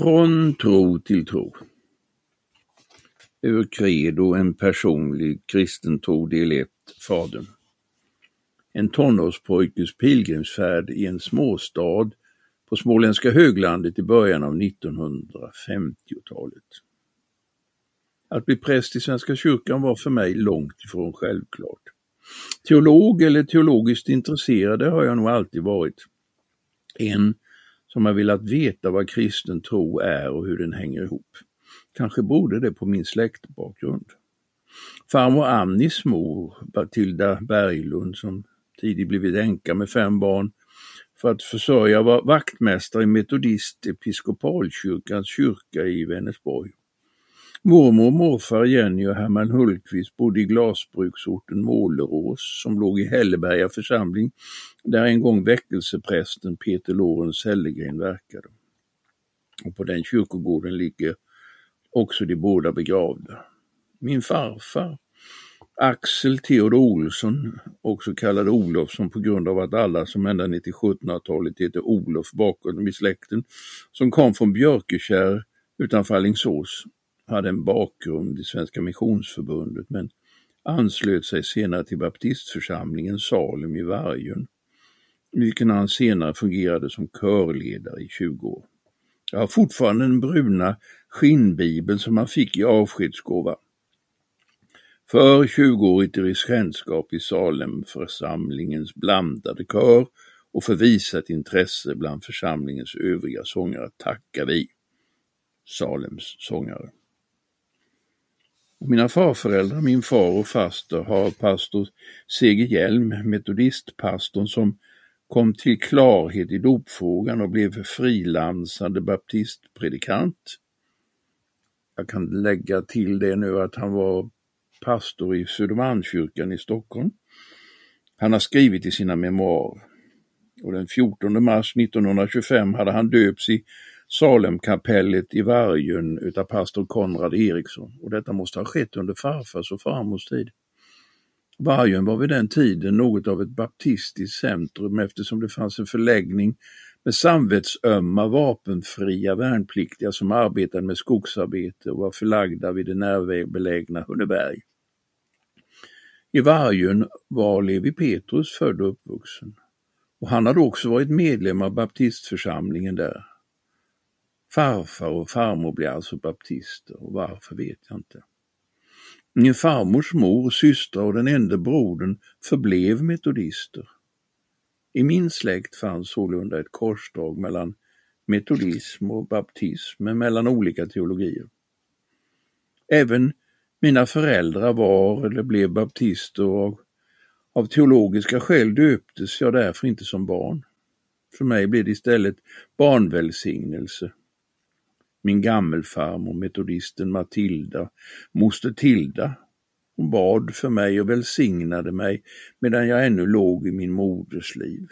Från tro till tro. Ur Credo, en personlig kristen tro, del 1, Fadern. En tonårspojkes pilgrimsfärd i en småstad på småländska höglandet i början av 1950-talet. Att bli präst i Svenska kyrkan var för mig långt ifrån självklart. Teolog eller teologiskt intresserad har jag nog alltid varit. En som har velat veta vad kristen tro är och hur den hänger ihop. Kanske berodde det på min släktbakgrund. Farmor Annis mor, Matilda Berglund, som tidigt blivit änka med fem barn, för att försörja var vaktmästare i Metodist episkopalkyrkans kyrka i Vänersborg. Mormor och morfar Jenny och Herman Hultqvist bodde i glasbruksorten Målerås som låg i Hälleberga församling där en gång väckelseprästen Peter Lorentz Hellegren verkade. Och på den kyrkogården ligger också de båda begravda. Min farfar Axel Theodor Olsson, också kallad Olofsson på grund av att alla som ända ner till 1700-talet heter Olof bakom i släkten, som kom från Björkekärr utanför Alingsås, hade en bakgrund i Svenska Missionsförbundet men anslöt sig senare till baptistförsamlingen Salem i Vargön, vilken han senare fungerade som körledare i 20 år. Jag har fortfarande den bruna skinnbibeln som han fick i avskedsgåva. För 20-årigt dirigentskap i Salemförsamlingens blandade kör och för visat intresse bland församlingens övriga sångare tackar vi Salems sångare. Mina farföräldrar, min far och faster, har pastor Seger Hjelm, metodistpastorn som kom till klarhet i dopfrågan och blev frilansande baptistpredikant. Jag kan lägga till det nu att han var pastor i Södermalmskyrkan i Stockholm. Han har skrivit i sina memoarer. Och den 14 mars 1925 hade han döpts i Salemkapellet i Vargön utav pastor Konrad Eriksson och detta måste ha skett under farfars och farmors tid. Vargön var vid den tiden något av ett baptistiskt centrum eftersom det fanns en förläggning med samvetsömma vapenfria värnpliktiga som arbetade med skogsarbete och var förlagda vid det närbelägna Hunneberg. I Vargön var Levi Petrus född och uppvuxen och han hade också varit medlem av baptistförsamlingen där. Farfar och farmor blev alltså baptister och varför vet jag inte. Min farmors mor, systrar och den enda brodern förblev metodister. I min släkt fanns sålunda ett korsdrag mellan metodism och baptism, men mellan olika teologier. Även mina föräldrar var eller blev baptister och av teologiska skäl döptes jag därför inte som barn. För mig blev det istället barnvälsignelse min gammelfarmor, metodisten Matilda, moster Tilda. Hon bad för mig och välsignade mig medan jag ännu låg i min moders liv.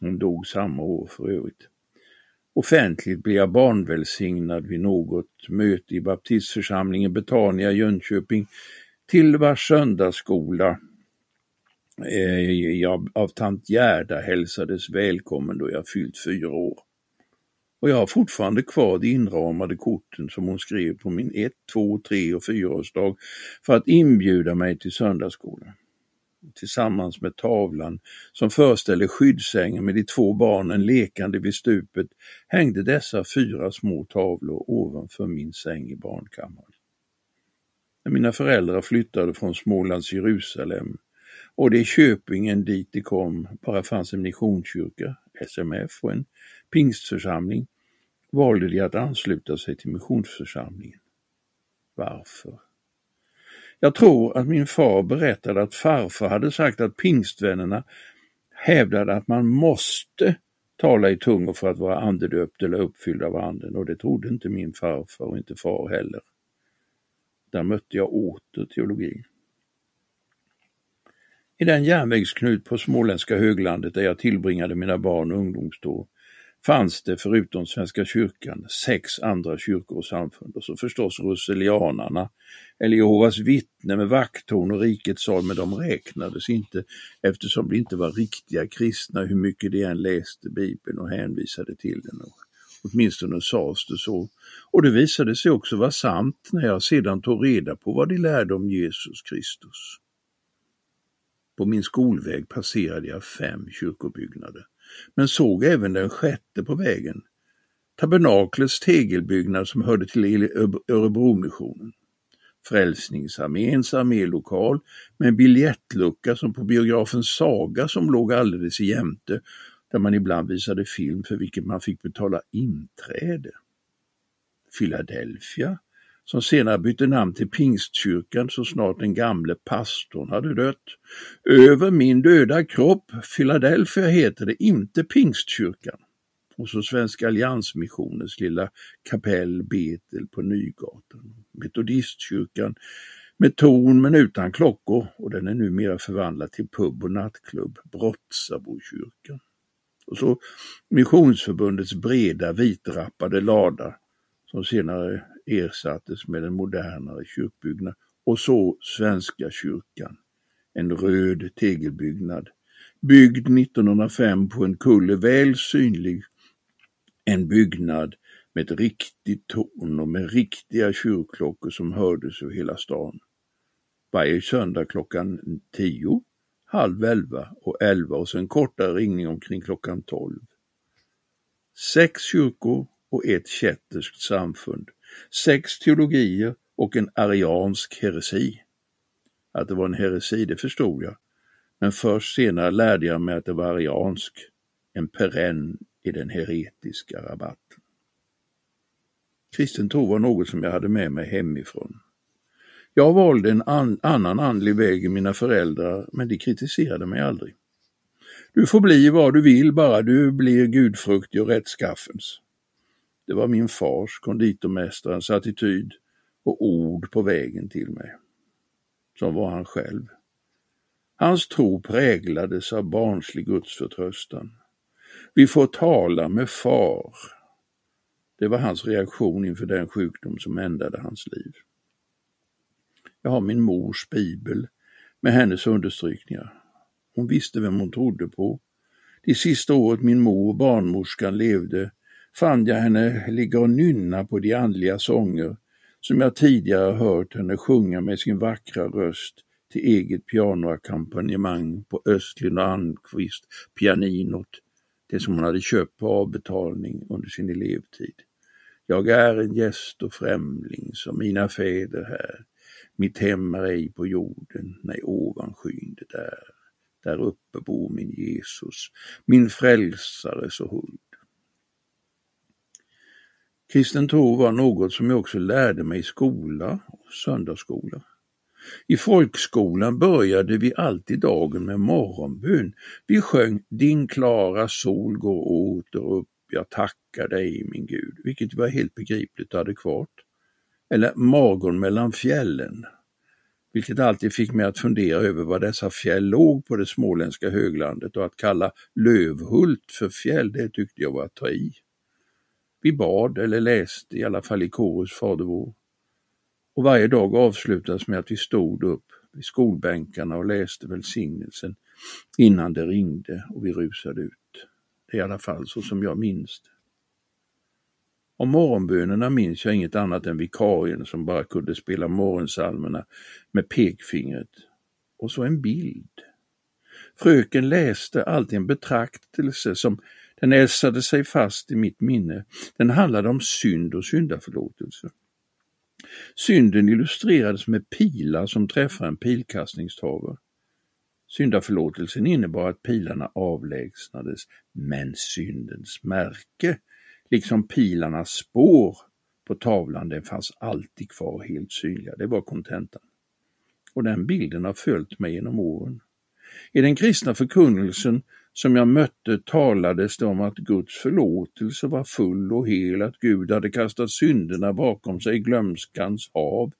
Hon dog samma år för övrigt. Offentligt blev jag barnvälsignad vid något möte i baptistförsamlingen Betania i Jönköping till vars söndagsskola eh, jag av tant Gerda hälsades välkommen då jag fyllt fyra år. Och jag har fortfarande kvar de inramade korten som hon skrev på min 1, 2, 3 och 4-årsdag för att inbjuda mig till söndagsskolan. Tillsammans med tavlan som föreställer skyddsängen med de två barnen lekande vid stupet hängde dessa fyra små tavlor ovanför min säng i barnkammaren. När mina föräldrar flyttade från Smålands Jerusalem och det i Köpingen dit de kom bara fanns en missionskyrka, SMF och en pingstförsamling valde de att ansluta sig till missionsförsamlingen. Varför? Jag tror att min far berättade att farfar hade sagt att pingstvännerna hävdade att man måste tala i tungor för att vara andedöpt eller uppfylld av anden och det trodde inte min farfar och inte far heller. Där mötte jag åter teologin. I den järnvägsknut på småländska höglandet där jag tillbringade mina barn och ungdomsår fanns det förutom Svenska kyrkan sex andra kyrkor och samfund och så förstås Russelianarna eller Jehovas vittnen med vakttorn och rikets sal, men de räknades inte eftersom de inte var riktiga kristna hur mycket de än läste Bibeln och hänvisade till den och Åtminstone sades det så. Och det visade sig också vara sant när jag sedan tog reda på vad de lärde om Jesus Kristus. På min skolväg passerade jag fem kyrkobyggnader, men såg även den sjätte på vägen, tabernaklets tegelbyggnad som hörde till Örebromissionen. Frälsningsarméns armélokal med en biljettlucka som på biografen Saga som låg alldeles jämte där man ibland visade film för vilket man fick betala inträde. Philadelphia, som senare bytte namn till Pingstkyrkan så snart den gamle pastorn hade dött. Över min döda kropp, Philadelphia heter det, inte Pingstkyrkan. Och så Svenska Alliansmissionens lilla kapell Betel på Nygatan. Metodistkyrkan med torn men utan klockor och den är numera förvandlad till pub och nattklubb, Brottsabokyrkan. Och så Missionsförbundets breda vitrappade lada som senare ersattes med en modernare kyrkbyggnad och så Svenska kyrkan, en röd tegelbyggnad, byggd 1905 på en kulle väl synlig, en byggnad med ett riktigt torn och med riktiga kyrkklockor som hördes över hela stan. Varje söndag klockan tio halv elva och elva och sen kortare ringning omkring klockan tolv. Sex kyrkor och ett kätterskt samfund, sex teologier och en ariansk heresi. Att det var en heresi, det förstod jag, men först senare lärde jag mig att det var ariansk, en perenn i den heretiska rabatten. Kristen tro var något som jag hade med mig hemifrån. Jag valde en an annan andlig väg än mina föräldrar, men de kritiserade mig aldrig. Du får bli vad du vill, bara du blir gudfruktig och rättskaffens. Det var min fars, konditormästarens, attityd och ord på vägen till mig. Som var han själv. Hans tro präglades av barnslig gudsförtröstan. Vi får tala med far. Det var hans reaktion inför den sjukdom som ändade hans liv. Jag har min mors bibel med hennes understrykningar. Hon visste vem hon trodde på. Det sista året min mor, barnmorskan, levde fann jag henne ligga och nynna på de andliga sånger som jag tidigare hört henne sjunga med sin vackra röst till eget pianoackompanjemang på Östlund och Almqvist pianinot, det som hon hade köpt på avbetalning under sin elevtid. Jag är en gäst och främling som mina fäder här. Mitt hem är ej på jorden, nej ovan skyn det är. Där uppe bor min Jesus, min frälsare så huld. Kristen tro var något som jag också lärde mig i skola och söndagsskola. I folkskolan började vi alltid dagen med morgonbön. Vi sjöng Din klara sol går åter upp, jag tackar dig min Gud, vilket var helt begripligt och adekvat eller Morgon mellan fjällen, vilket alltid fick mig att fundera över var dessa fjäll låg på det småländska höglandet och att kalla Lövhult för fjäll, det tyckte jag var att ta i. Vi bad eller läste, i alla fall i korus Fader vår. Och varje dag avslutades med att vi stod upp vid skolbänkarna och läste välsignelsen innan det ringde och vi rusade ut. Det är i alla fall så som jag minns det. Om morgonbönerna minns jag inget annat än vikarien som bara kunde spela morgonsalmerna med pekfingret. Och så en bild. Fröken läste alltid en betraktelse som den älsade sig fast i mitt minne. Den handlade om synd och syndaförlåtelse. Synden illustrerades med pilar som träffar en pilkastningstavla. Syndaförlåtelsen innebar att pilarna avlägsnades, men syndens märke liksom pilarnas spår på tavlan, den fanns alltid kvar helt synliga. Det var kontentan. Och den bilden har följt mig genom åren. I den kristna förkunnelsen som jag mötte talades det om att Guds förlåtelse var full och hel, att Gud hade kastat synderna bakom sig i glömskans hav,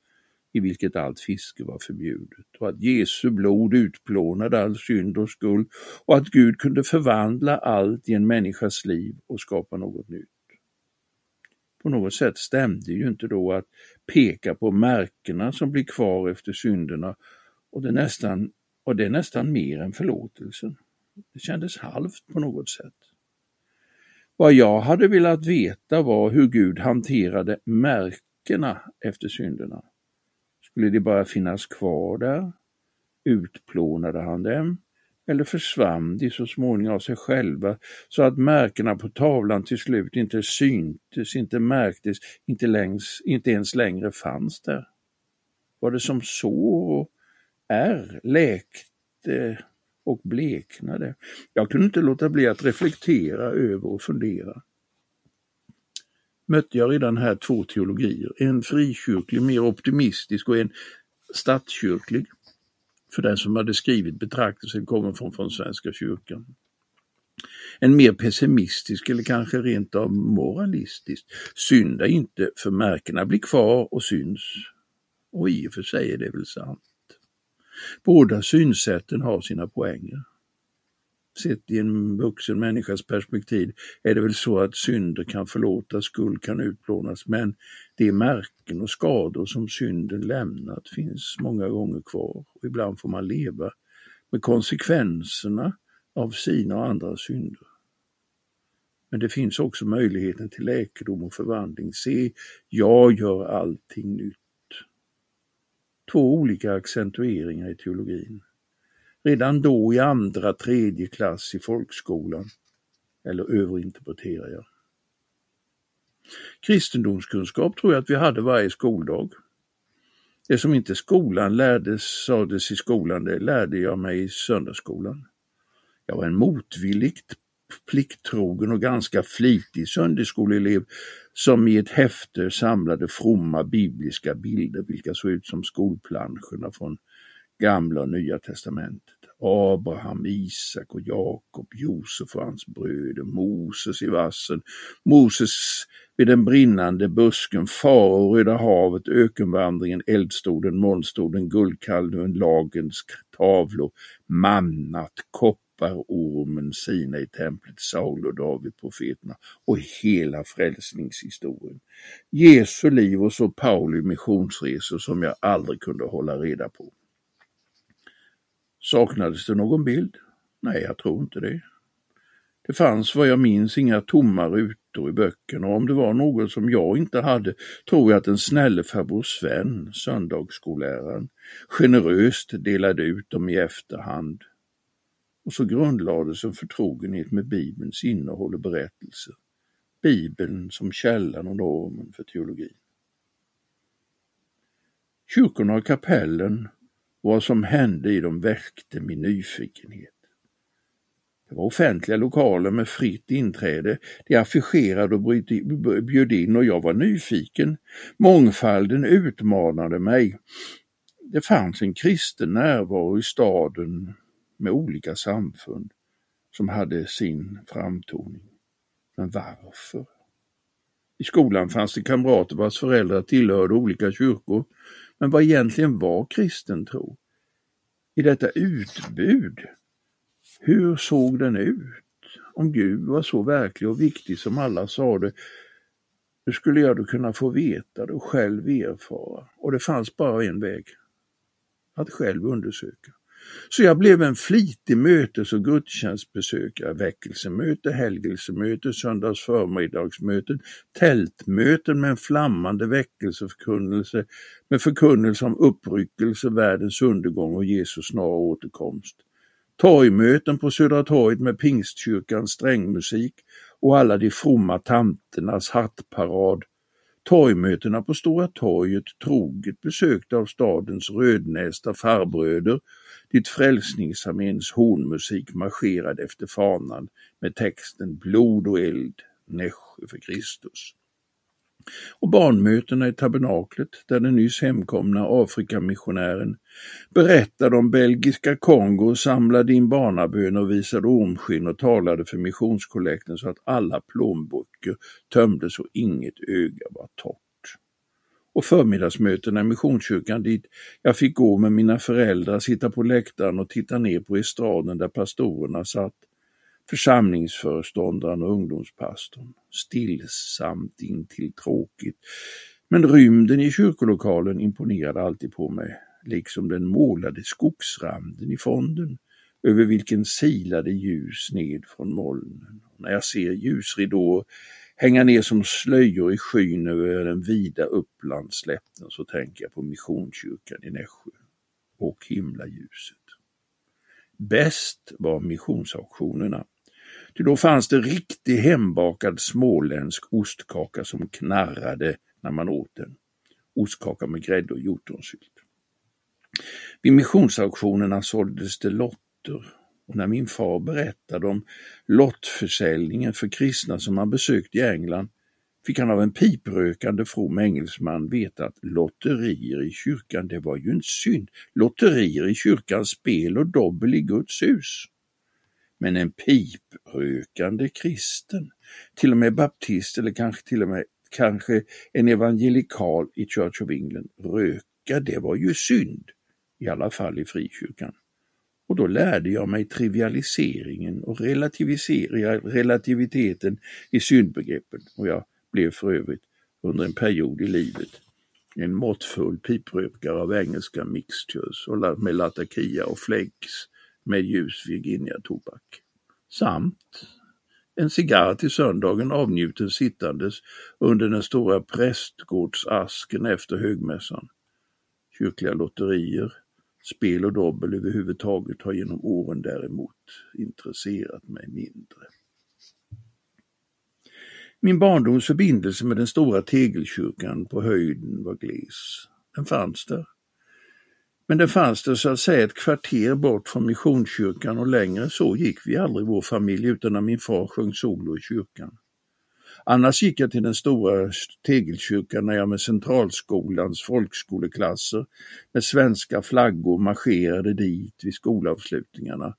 i vilket allt fiske var förbjudet, och att Jesu blod utplånade all synd och skuld, och att Gud kunde förvandla allt i en människas liv och skapa något nytt på något sätt stämde ju inte då att peka på märkena som blir kvar efter synderna och det nästan, och det är nästan mer än förlåtelsen. Det kändes halvt på något sätt. Vad jag hade velat veta var hur Gud hanterade märkena efter synderna. Skulle de bara finnas kvar där? Utplånade han dem? Eller försvann de så småningom av sig själva så att märkena på tavlan till slut inte syntes, inte märktes, inte, längs, inte ens längre fanns där? Var det som sår och ärr läkte och bleknade? Jag kunde inte låta bli att reflektera över och fundera mötte jag redan här två teologier, en frikyrklig, mer optimistisk och en statskyrklig. För den som hade skrivit betraktelsen kommer från, från Svenska kyrkan. En mer pessimistisk eller kanske rent av moralistisk. Synda inte för märkena blir kvar och syns. Och i och för sig är det väl sant. Båda synsätten har sina poänger sett i en vuxen människas perspektiv är det väl så att synder kan förlåtas, skuld kan utplånas, men de märken och skador som synden lämnat finns många gånger kvar och ibland får man leva med konsekvenserna av sina och andra synder. Men det finns också möjligheten till läkedom och förvandling. Se, jag gör allting nytt. Två olika accentueringar i teologin redan då i andra, tredje klass i folkskolan. Eller överinterpreterar jag. Kristendomskunskap tror jag att vi hade varje skoldag. Det som inte skolan lärdes, sades i skolan, det lärde jag mig i söndagsskolan. Jag var en motvilligt plikttrogen och ganska flitig söndagsskoleelev som i ett häfte samlade fromma bibliska bilder vilka såg ut som skolplanscherna från Gamla och Nya testamentet. Abraham, Isak och Jakob, Josef och hans bröder, Moses i vassen, Moses vid den brinnande busken, farao, Röda havet, ökenvandringen, eldstoden, molnstoden, guldkalven, lagens tavlor, mannat, kopparormen, Sina i templet, Saul och David, profeterna och hela frälsningshistorien. Jesu liv och så Pauli missionsresor som jag aldrig kunde hålla reda på. Saknades det någon bild? Nej, jag tror inte det. Det fanns vad jag minns inga tomma rutor i böckerna och om det var något som jag inte hade tror jag att den snälle farbror Sven, söndagsskolläraren, generöst delade ut dem i efterhand. Och så grundlades en förtrogenhet med Bibelns innehåll och berättelser. Bibeln som källan och normen för teologin. Kyrkorna och kapellen och vad som hände i dem väckte min nyfikenhet. Det var offentliga lokaler med fritt inträde. De affischerade och bjöd in och jag var nyfiken. Mångfalden utmanade mig. Det fanns en kristen närvaro i staden med olika samfund som hade sin framtoning. Men varför? I skolan fanns det kamrater vars föräldrar tillhörde olika kyrkor men vad egentligen var kristen tro? I detta utbud, hur såg den ut? Om Gud var så verklig och viktig som alla sade, hur skulle jag då kunna få veta det och själv erfara? Och det fanns bara en väg, att själv undersöka. Så jag blev en flitig mötes och gudstjänstbesökare, väckelsemöte, helgelsemöte, söndags förmiddagsmöten, tältmöten med en flammande väckelseförkunnelse, med förkunnelse om uppryckelse, världens undergång och Jesus snara återkomst. Torgmöten på Södra torget med Pingstkyrkans strängmusik och alla de fromma tanternas hattparad torgmötena på Stora torget troget besökta av stadens rödnästa farbröder dit Frälsningsarméns hornmusik marscherade efter fanan med texten Blod och eld, Nässjö för Kristus. Och barnmötena i tabernaklet där den nyss hemkomna Afrikamissionären berättade om belgiska Kongo, samlade in barnabön och visade ormskinn och talade för missionskollekten så att alla plånböcker tömdes och inget öga var torrt och förmiddagsmötena i Missionskyrkan dit jag fick gå med mina föräldrar, sitta på läktaren och titta ner på estraden där pastorerna satt, församlingsföreståndaren och ungdomspastorn. Stillsamt intill tråkigt. Men rymden i kyrkolokalen imponerade alltid på mig, liksom den målade skogsranden i fonden över vilken silade ljus ned från molnen. När jag ser ljusridåer hänga ner som slöjor i skyn över den vida Upplandsslätten så tänker jag på Missionskyrkan i Nässjö och himlaljuset. Bäst var missionsauktionerna. Ty då fanns det riktig hembakad småländsk ostkaka som knarrade när man åt den. Ostkaka med grädde och hjortronsylt. Vid missionsauktionerna såldes det lotter och när min far berättade om lottförsäljningen för kristna som han besökt i England fick han av en piprökande from engelsman veta att lotterier i kyrkan, det var ju en synd. Lotterier i kyrkan, spel och dobbel i Guds hus. Men en piprökande kristen, till och med baptist eller kanske till och med kanske en evangelikal i Church of England, röka, det var ju synd. I alla fall i frikyrkan. Och då lärde jag mig trivialiseringen och relativiteten i syndbegreppen och jag blev för övrigt under en period i livet en måttfull piprökare av engelska mixtures och med latakia och flakes med ljus Virginia-tobak. Samt en cigarr till söndagen avnjuten sittandes under den stora prästgårdsasken efter högmässan. Kyrkliga lotterier, spel och dobbel överhuvudtaget har genom åren däremot intresserat mig mindre. Min barndoms förbindelse med den stora tegelkyrkan på höjden var gles. Den fanns där. Men den fanns där så att säga ett kvarter bort från Missionskyrkan och längre så gick vi aldrig vår familj utan när min far sjöng solo i kyrkan. Annars gick jag till den stora tegelkyrkan när jag med Centralskolans folkskoleklasser med svenska flaggor marscherade dit vid skolavslutningarna.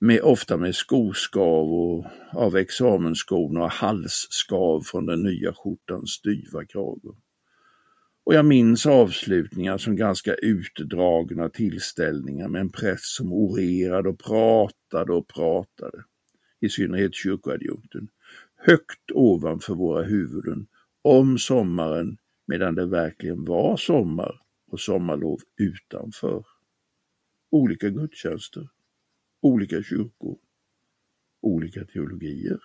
Med, ofta med skoskav och, av examensskorna och halsskav från den nya skjortans styva krage. Och jag minns avslutningar som ganska utdragna tillställningar med en präst som orerade och pratade och pratade, i synnerhet kyrkoadjunkten, högt ovanför våra huvuden, om sommaren medan det verkligen var sommar och sommarlov utanför. Olika gudstjänster, olika kyrkor, olika teologier.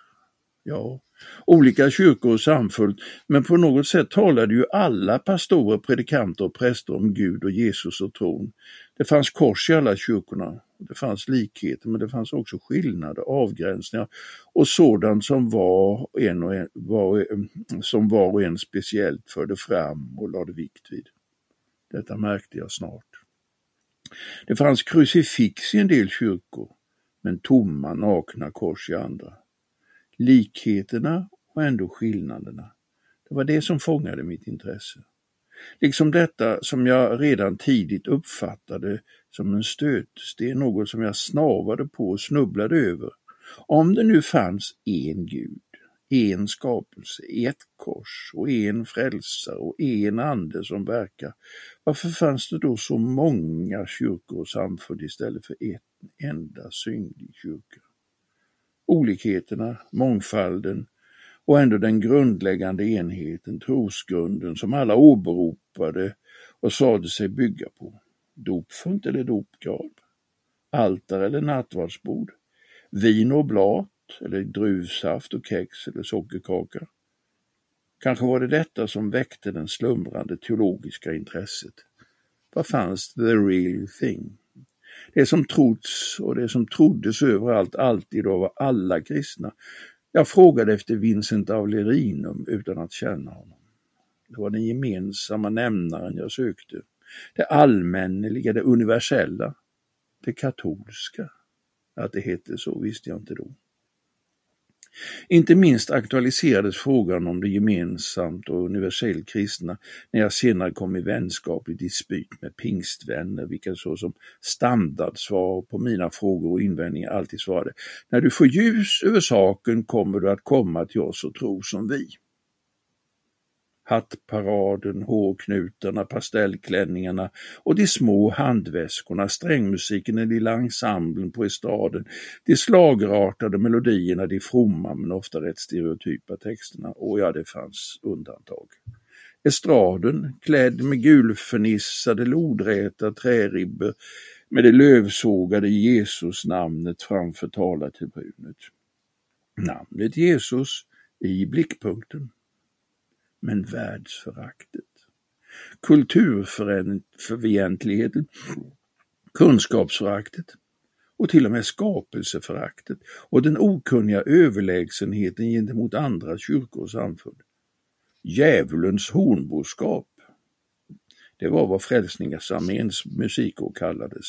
Ja, olika kyrkor och samfund, men på något sätt talade ju alla pastorer, predikanter och präster om Gud och Jesus och tron. Det fanns kors i alla kyrkorna. Det fanns likheter, men det fanns också skillnader, avgränsningar och sådant som var, en och en, var, som var och en speciellt förde fram och lade vikt vid. Detta märkte jag snart. Det fanns krucifix i en del kyrkor, men tomma nakna kors i andra. Likheterna och ändå skillnaderna. Det var det som fångade mitt intresse. Liksom detta som jag redan tidigt uppfattade som en stötsten, något som jag snavade på och snubblade över. Om det nu fanns en Gud, en skapelse, ett kors och en frälsare och en ande som verkar, varför fanns det då så många kyrkor och samfund istället för ett enda synlig kyrka? Olikheterna, mångfalden och ändå den grundläggande enheten, trosgrunden som alla åberopade och sade sig bygga på. Dopfunt eller dopgrav? Altare eller nattvardsbord? Vin och blat eller druvsaft och kex eller sockerkaka? Kanske var det detta som väckte den slumrande teologiska intresset. Vad fanns the real thing? Det som trots och det som troddes överallt alltid av alla kristna. Jag frågade efter Vincent Aulerinum utan att känna honom. Det var den gemensamma nämnaren jag sökte. Det allmänneliga, det universella. Det katolska. Att det hette så visste jag inte då. Inte minst aktualiserades frågan om det gemensamt och universellt kristna när jag senare kom i vänskaplig dispyt med pingstvänner, vilka så som standardsvar på mina frågor och invändningar alltid svarade När du får ljus över saken kommer du att komma till oss och tro som vi hattparaden, hårknutarna, pastellklänningarna och de små handväskorna, strängmusiken, den lilla ensemblen på estraden, de slagerartade melodierna, de fromma men ofta rätt stereotypa texterna. Och ja, det fanns undantag. Estraden, klädd med gulfernissade lodräta träribbor med det lövsågade Jesusnamnet framför talartribunet. Namnet Jesus i blickpunkten. Men världsföraktet, kulturfientligheten, kunskapsföraktet och till och med skapelseföraktet och den okunniga överlägsenheten gentemot andra kyrkor och samfund. Djävulens hornboskap det var vad Frälsningsarméns musikår kallades.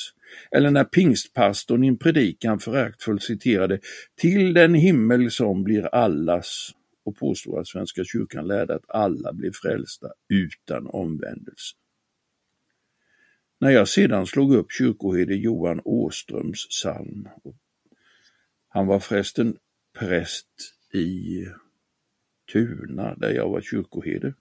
Eller när pingstpastorn i en predikan föraktfullt citerade ”till den himmel som blir allas” och påstår att Svenska kyrkan lärde att alla blev frälsta utan omvändelse. När jag sedan slog upp kyrkoherde Johan Åströms psalm, han var förresten präst i Tuna där jag var kyrkoherde,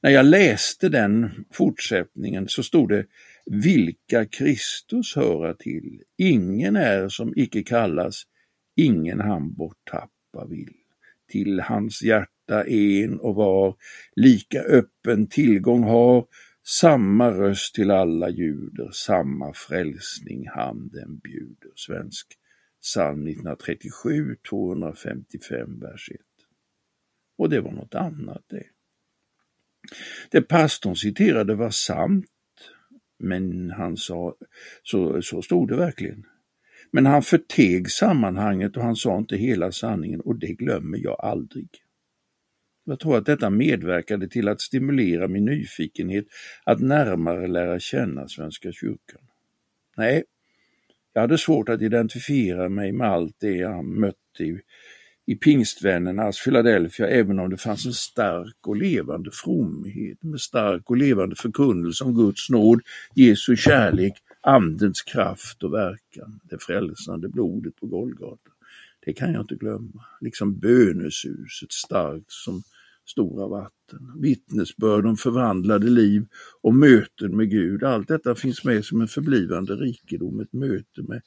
när jag läste den fortsättningen så stod det vilka Kristus höra till. Ingen är som icke kallas, ingen han borttappa vill. Till hans hjärta en och var lika öppen tillgång har, samma röst till alla ljuder, samma frälsning han den bjuder. Svensk psalm 1937, 255, vers 1. Och det var något annat det. Det pastorn citerade var sant, men han sa, så, så stod det verkligen. Men han förteg sammanhanget och han sa inte hela sanningen och det glömmer jag aldrig. Jag tror att detta medverkade till att stimulera min nyfikenhet att närmare lära känna Svenska kyrkan. Nej, jag hade svårt att identifiera mig med allt det jag mötte i pingstvännernas Philadelphia, även om det fanns en stark och levande fromhet med stark och levande förkunnelse om Guds nåd, Jesu kärlek, Andens kraft och verkan, det frälsande blodet på Golgata. Det kan jag inte glömma, liksom bönesuset starkt som stora vatten, vittnesbörd om förvandlade liv och möten med Gud. Allt detta finns med som en förblivande rikedom, ett möte med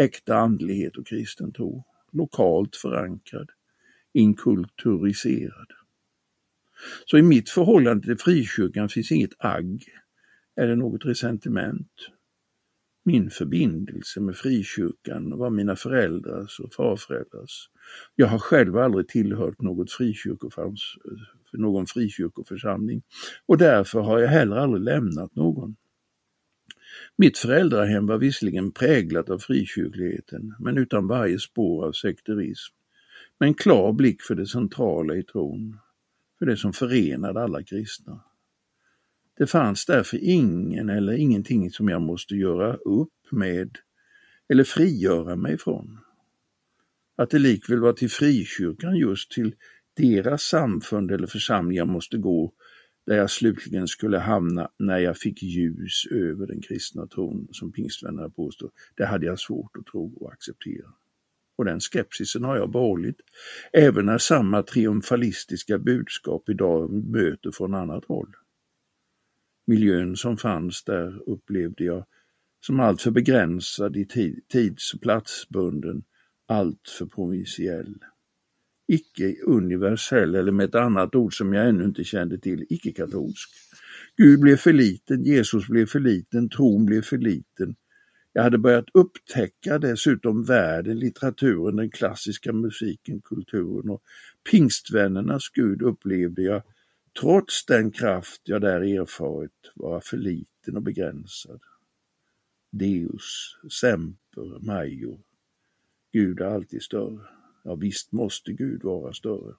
äkta andlighet och kristen tro lokalt förankrad, inkulturiserad. Så i mitt förhållande till frikyrkan finns inget agg eller något resentiment. Min förbindelse med frikyrkan var mina föräldrars och farföräldrars. Jag har själv aldrig tillhört något frikyrkofans, någon frikyrkoförsamling och därför har jag heller aldrig lämnat någon. Mitt föräldrahem var visserligen präglat av frikyrkligheten, men utan varje spår av sekterism. Med en klar blick för det centrala i tron, för det som förenade alla kristna. Det fanns därför ingen eller ingenting som jag måste göra upp med eller frigöra mig från. Att det likväl var till frikyrkan, just till deras samfund eller församling jag måste gå där jag slutligen skulle hamna när jag fick ljus över den kristna tron som pingstvännerna påstår, det hade jag svårt att tro och acceptera. Och den skepsisen har jag behållit, även när samma triumfalistiska budskap idag möter från annat håll. Miljön som fanns där upplevde jag som alltför begränsad i tids och platsbunden, alltför provinsiell icke-universell eller med ett annat ord som jag ännu inte kände till, icke-katolsk. Gud blev för liten, Jesus blev för liten, tron blev för liten. Jag hade börjat upptäcka dessutom världen, litteraturen, den klassiska musiken, kulturen och pingstvännernas Gud upplevde jag, trots den kraft jag där erfarit, vara för liten och begränsad. Deus, semper, major. Gud är alltid större. Ja, visst måste Gud vara större.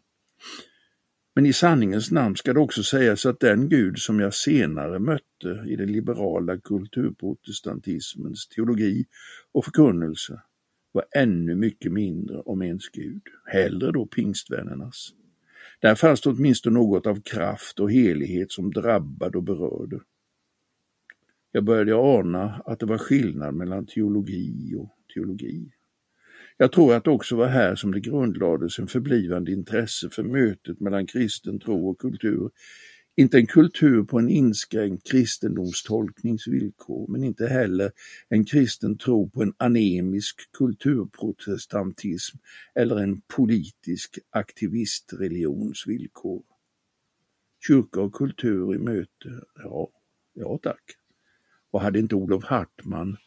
Men i sanningens namn ska det också sägas att den Gud som jag senare mötte i den liberala kulturprotestantismens teologi och förkunnelse var ännu mycket mindre om ens Gud, hellre då pingstvännernas. Där fanns det åtminstone något av kraft och helighet som drabbade och berörde. Jag började ana att det var skillnad mellan teologi och teologi. Jag tror att det också var här som det grundlades en förblivande intresse för mötet mellan kristen tro och kultur. Inte en kultur på en inskränkt kristendomstolkningsvillkor, men inte heller en kristen tro på en anemisk kulturprotestantism eller en politisk aktivistreligions villkor. Kyrka och kultur i möte, ja, ja tack. Och hade inte Olof Hartman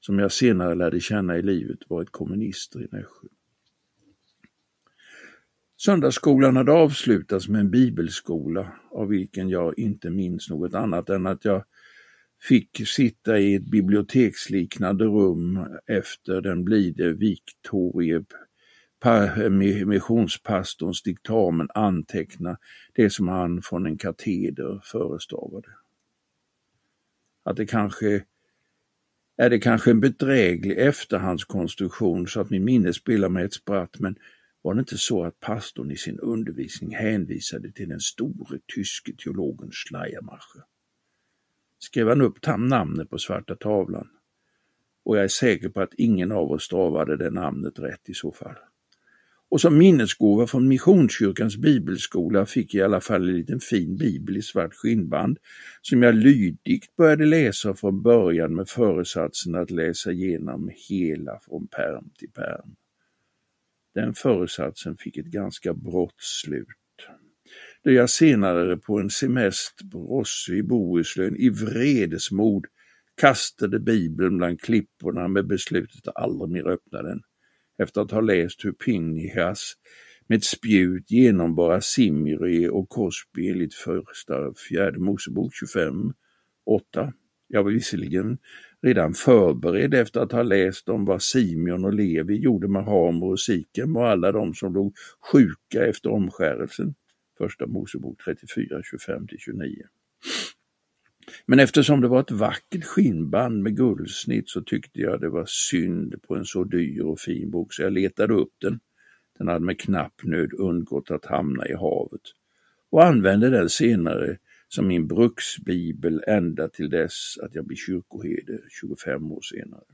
som jag senare lärde känna i livet, varit kommunister i Nässjö. Söndagsskolan hade avslutats med en bibelskola av vilken jag inte minns något annat än att jag fick sitta i ett biblioteksliknande rum efter den blide Viktorie missionspastorns diktamen anteckna det som han från en kateder förestavade. Att det kanske är det kanske en bedräglig efterhandskonstruktion så att min minne spelar mig ett spratt, men var det inte så att pastorn i sin undervisning hänvisade till den store tyske teologen Schleiermacher? Skrev han upp namnet på svarta tavlan? Och jag är säker på att ingen av oss stavade det namnet rätt i så fall. Och som minnesgåva från Missionskyrkans bibelskola fick jag i alla fall en liten fin bibel i svart skinnband som jag lydigt började läsa från början med föresatsen att läsa igenom hela från perm till perm. Den föresatsen fick ett ganska brått slut. Då jag senare på en semester på Rossö i Bohuslän i vredesmod kastade bibeln bland klipporna med beslutet att aldrig mer öppna den efter att ha läst hur Pinhas med ett spjut genomborrar Simri och Kosby enligt första fjärde Mosebok 25, 8. Jag var visserligen redan förberedd efter att ha läst om vad Simeon och Levi gjorde med Hamer och Sikem och alla de som låg sjuka efter omskärelsen. Första Mosebok 34, 25-29. Men eftersom det var ett vackert skinnband med guldsnitt så tyckte jag det var synd på en så dyr och fin bok så jag letade upp den. Den hade med knapp nöd undgått att hamna i havet och använde den senare som min bruksbibel ända till dess att jag blir kyrkoherde 25 år senare.